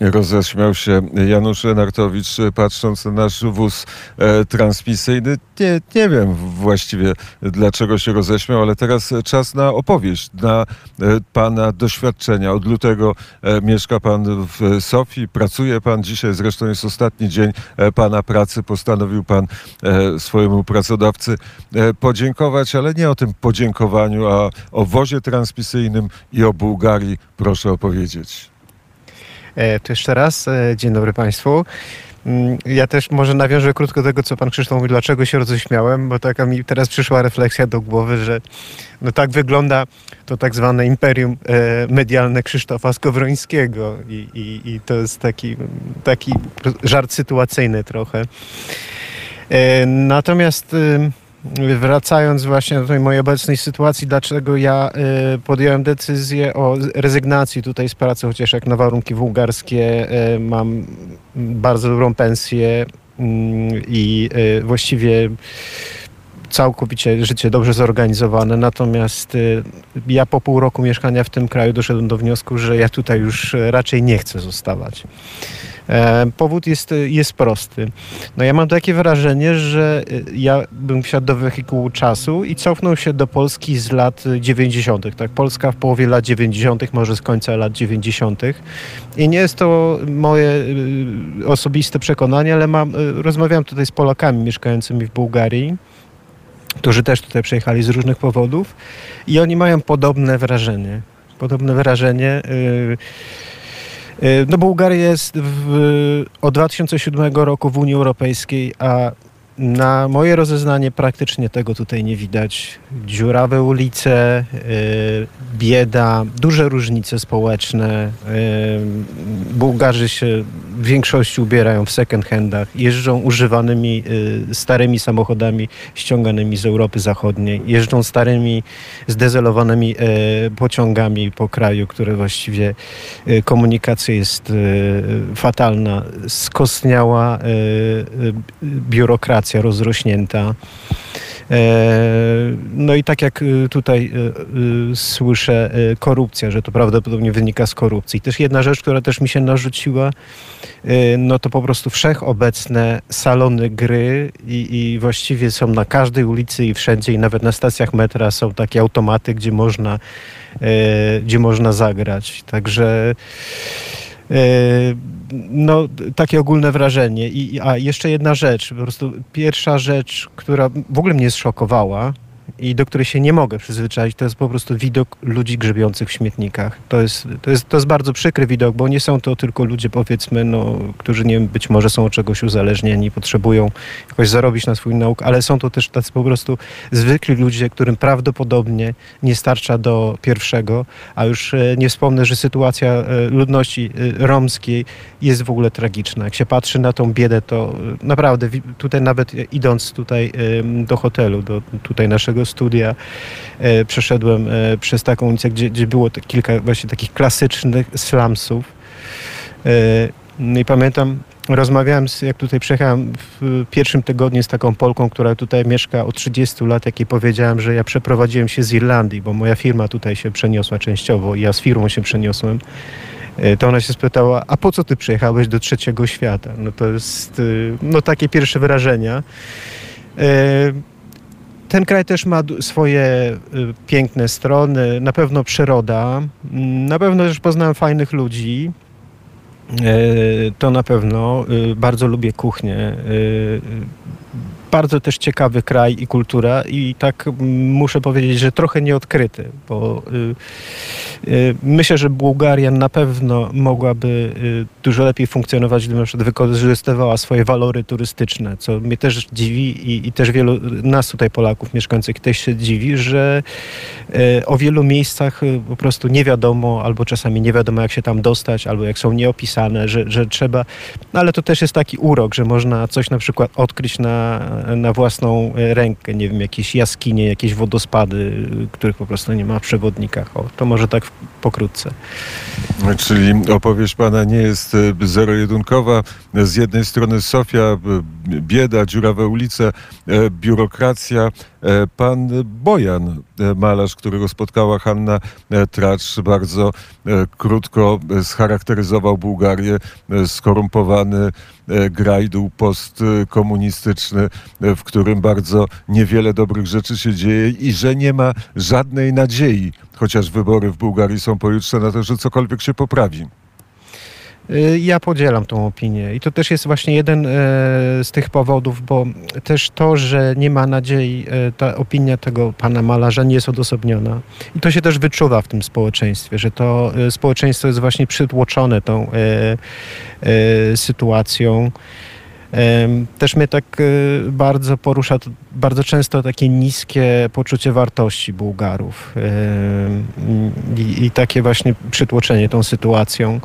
Roześmiał się Janusz Lenartowicz, patrząc na nasz wóz e, transmisyjny. Nie, nie wiem właściwie, dlaczego się roześmiał, ale teraz czas na opowieść, na e, pana doświadczenia. Od lutego e, mieszka pan w Sofii, pracuje pan. Dzisiaj zresztą jest ostatni dzień pana pracy. Postanowił pan swojemu pracodawcy podziękować, ale nie o tym podziękowaniu, a o wozie transmisyjnym i o Bułgarii proszę opowiedzieć. E, To jeszcze raz, e, dzień dobry Państwu. Mm, Ja też może nawiążę krótko do tego, co pan Krzysztof mówił, dlaczego się roześmiałem, bo taka mi teraz przyszła refleksja do głowy, że no tak wygląda to tak zwane imperium e, medialne Krzysztofa Skowrońskiego i, i, i to jest taki, taki żart sytuacyjny trochę. Natomiast wracając właśnie do tej mojej obecnej sytuacji, dlaczego ja e, podjąłem decyzję o rezygnacji tutaj z pracy, chociaż jak na warunki bułgarskie e, mam bardzo dobrą pensję mm, i e, właściwie całkowicie życie dobrze zorganizowane. Natomiast y, ja po pół roku mieszkania w tym kraju doszedłem do wniosku, że ja tutaj już raczej nie chcę zostawać. E, Powód jest, jest prosty. No ja mam takie wrażenie, że y, ja bym wsiadł do wehikułu czasu i cofnął się do Polski z lat 90. Tak, Polska w połowie lat 90., może z końca lat 90. I nie jest to moje y, osobiste przekonanie, ale mam, rozmawiałem tutaj z Polakami mieszkającymi w Bułgarii którzy też tutaj przyjechali z różnych powodów i oni mają podobne wrażenie. Podobne wrażenie. Yy, no Bułgaria jest w, od 2007 roku w Unii Europejskiej, a na moje rozeznanie praktycznie tego tutaj nie widać. Dziurawe ulice, yy, bieda, duże różnice społeczne. Yy, Bułgarzy się w większości ubierają w second handach, jeżdżą używanymi yy, starymi samochodami ściąganymi z Europy Zachodniej, jeżdżą starymi zdezelowanymi pociągami po kraju, które właściwie komunikacja jest fatalna, skostniała yy, biurokracja rozrośnięta. E, No i tak jak y, tutaj y, słyszę, korupcja, że to prawdopodobnie wynika z korupcji. Też jedna rzecz, która też mi się narzuciła, no to po prostu wszechobecne salony gry i, i właściwie są na każdej ulicy i wszędzie i nawet na stacjach metra są takie automaty, gdzie można, gdzie można zagrać. Także E, No, takie ogólne wrażenie. I, i- a jeszcze jedna rzecz, po prostu pierwsza rzecz, która w ogóle mnie zszokowała i do której się nie mogę przyzwyczaić, to jest po prostu widok ludzi grzebiących w śmietnikach. To jest, to jest, to jest bardzo przykry widok, bo nie są to tylko ludzie, powiedzmy, no, którzy nie wiem, być może są od czegoś uzależnieni, potrzebują jakoś zarobić na swój nauk, ale są to też tacy po prostu zwykli ludzie, którym prawdopodobnie nie starcza do pierwszego, a już e, nie wspomnę, że sytuacja e, ludności e, romskiej jest w ogóle tragiczna. Jak się patrzy na tą biedę, to naprawdę tutaj nawet idąc tutaj do hotelu, do tutaj naszego studia, e, przeszedłem e, przez taką ulicę, gdzie, gdzie było kilka właśnie takich klasycznych slumsów. E, No i pamiętam, rozmawiałem, z, jak tutaj przyjechałem w pierwszym tygodniu z taką Polką, która tutaj mieszka od 30 lat, jak jej powiedziałem, że ja przeprowadziłem się z Irlandii, bo moja firma tutaj się przeniosła częściowo i ja z firmą się przeniosłem. To ona się spytała, a po co ty przyjechałeś do trzeciego świata? No to jest no, takie pierwsze wrażenia. Ten kraj też ma swoje y, piękne strony, na pewno przyroda, Mm, na pewno też poznałem fajnych ludzi. E, To na pewno. Y, Bardzo lubię kuchnię. Y, Bardzo też ciekawy kraj i kultura i tak muszę powiedzieć, że trochę nieodkryty, bo y, y, myślę, że Bułgaria na pewno mogłaby y, dużo lepiej funkcjonować, gdyby na przykład wykorzystywała swoje walory turystyczne, co mnie też dziwi i, i też wielu nas tutaj Polaków mieszkających też się dziwi, że e, o wielu miejscach e, po prostu nie wiadomo, albo czasami nie wiadomo jak się tam dostać, albo jak są nieopisane, że, że trzeba, no ale to też jest taki urok, że można coś na przykład odkryć na, na własną rękę, nie wiem, jakieś jaskinie, jakieś wodospady, których po prostu nie ma w przewodnikach. O, to może tak pokrótce. Czyli opowieść pana nie jest e, zero-jedynkowa. Z jednej strony Sofia, e, bieda, dziurawe ulice, e, biurokracja, pan Bojan, e, malarz, którego spotkała Hanna e, Tracz, bardzo krótko scharakteryzował Bułgarię, skorumpowany grajdół postkomunistyczny, w którym bardzo niewiele dobrych rzeczy się dzieje i że nie ma żadnej nadziei, chociaż wybory w Bułgarii są pojutrze, na to, że cokolwiek się poprawi. Y, ja podzielam tą opinię i to też jest właśnie jeden e, z tych powodów, bo też to, że nie ma nadziei, e, ta opinia tego pana malarza nie jest odosobniona. I to się też wyczuwa w tym społeczeństwie, że to e, społeczeństwo jest właśnie przytłoczone tą sytuacją. Też mnie tak bardzo porusza bardzo często takie niskie poczucie wartości Bułgarów i, takie właśnie przytłoczenie tą sytuacją.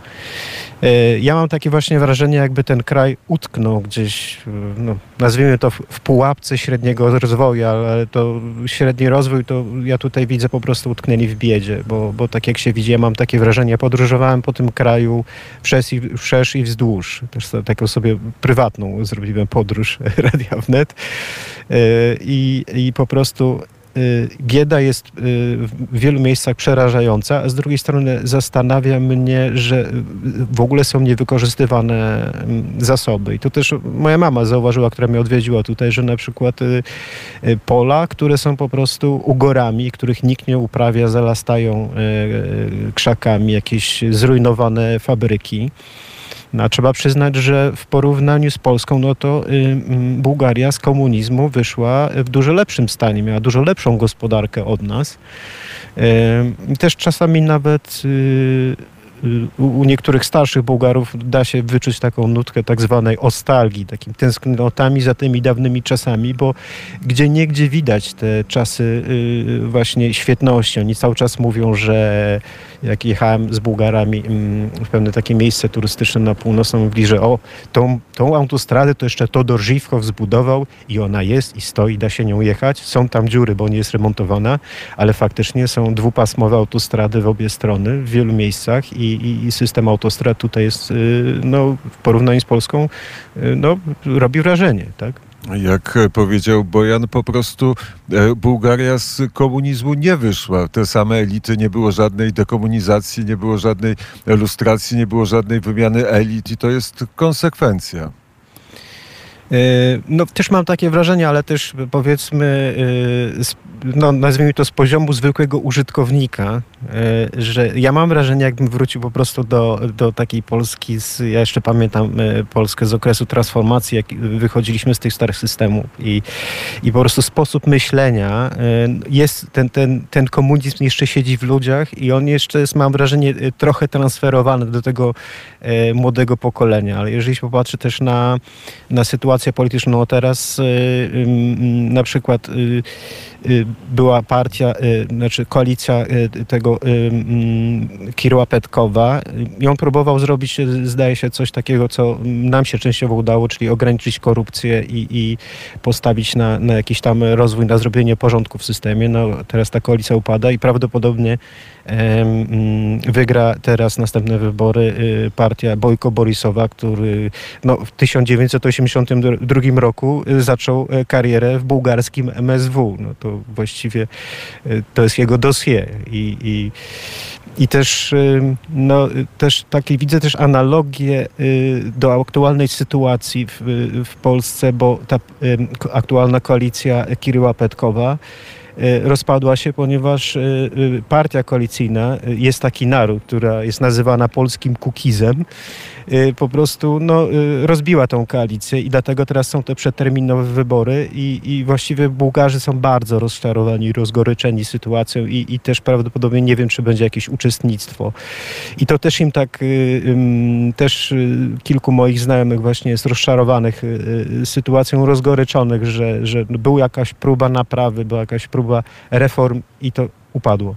E, ja mam takie właśnie wrażenie, jakby ten kraj utknął gdzieś, no, nazwijmy to w pułapce średniego rozwoju, ale to średni rozwój to ja tutaj widzę po prostu utknęli w biedzie, bo, bo tak jak się widzi, ja mam takie wrażenie, podróżowałem po tym kraju wszerz i, wszerz i wzdłuż. Też taką sobie prywatną zrobiłem podróż Radia Wnet e, i, i po prostu Y, bieda jest y, w wielu miejscach przerażająca, a z drugiej strony zastanawia mnie, że w ogóle są niewykorzystywane zasoby. I to też moja mama zauważyła, która mnie odwiedziła tutaj, że na przykład pola, które są po prostu ugorami, których nikt nie uprawia, zalastają krzakami, jakieś zrujnowane fabryki. No, trzeba przyznać, że w porównaniu z Polską, no to y, y, Bułgaria z komunizmu wyszła w dużo lepszym stanie, miała dużo lepszą gospodarkę od nas. Y, też czasami nawet y, u niektórych starszych Bułgarów da się wyczuć taką nutkę tak zwanej ostalgii, takim tęsknotami za tymi dawnymi czasami, bo gdzie niegdzie widać te czasy y, właśnie świetności. Oni cały czas mówią, że jak jechałem z Bułgarami mm, w pewne takie miejsce turystyczne na północną, mówili, że o, tą, tą autostradę to jeszcze Todor Żywkow zbudował i ona jest i stoi, da się nią jechać. Są tam dziury, bo nie jest remontowana, ale faktycznie są dwupasmowe autostrady w obie strony w wielu miejscach i, i, i system autostrad tutaj jest, y, no, w porównaniu z Polską, y, no, robi wrażenie, tak? Jak powiedział Bojan, po prostu e, Bułgaria z komunizmu nie wyszła. Te same elity, nie było żadnej dekomunizacji, nie było żadnej lustracji, nie było żadnej wymiany elit i to jest konsekwencja. E, no też mam takie wrażenie, ale też powiedzmy, e, no, nazwijmy to z poziomu zwykłego użytkownika, e, że ja mam wrażenie, jakbym wrócił po prostu do, do takiej Polski, z, ja jeszcze pamiętam Polskę z okresu transformacji, jak wychodziliśmy z tych starych systemów i, i po prostu sposób myślenia jest, ten, ten, ten komunizm jeszcze siedzi w ludziach i on jeszcze jest, mam wrażenie, trochę transferowany do tego młodego pokolenia, ale jeżeli się popatrzy też na, na sytuację polityczną. No teraz na przykład była partia, znaczy koalicja tego Kiryła Petkowa i on próbował zrobić, zdaje się, coś takiego, co nam się częściowo udało, czyli ograniczyć korupcję i, i postawić na, na jakiś tam rozwój, na zrobienie porządku w systemie. No, teraz ta koalicja upada i prawdopodobnie wygra teraz następne wybory partia Bojko Borisowa, który no, w 1982 roku zaczął e, karierę w bułgarskim MSW. No, to właściwie e, to jest jego dossier. I, i i też, no, też takie widzę też analogię y, do aktualnej sytuacji w, w Polsce, bo ta aktualna koalicja Kiryła Petkowa rozpadła się, ponieważ y, partia koalicyjna jest taki naród, która jest nazywana polskim kukizem, Y, po prostu no, y, rozbiła tą koalicję i dlatego teraz są te przeterminowe wybory i, i właściwie Bułgarzy są bardzo rozczarowani, rozgoryczeni sytuacją i, i też prawdopodobnie nie wiem, czy będzie jakieś uczestnictwo. I to też im tak, y, też kilku moich znajomych właśnie jest rozczarowanych sytuacją, rozgoryczonych, że, że była jakaś próba naprawy, była jakaś próba reform i to upadło.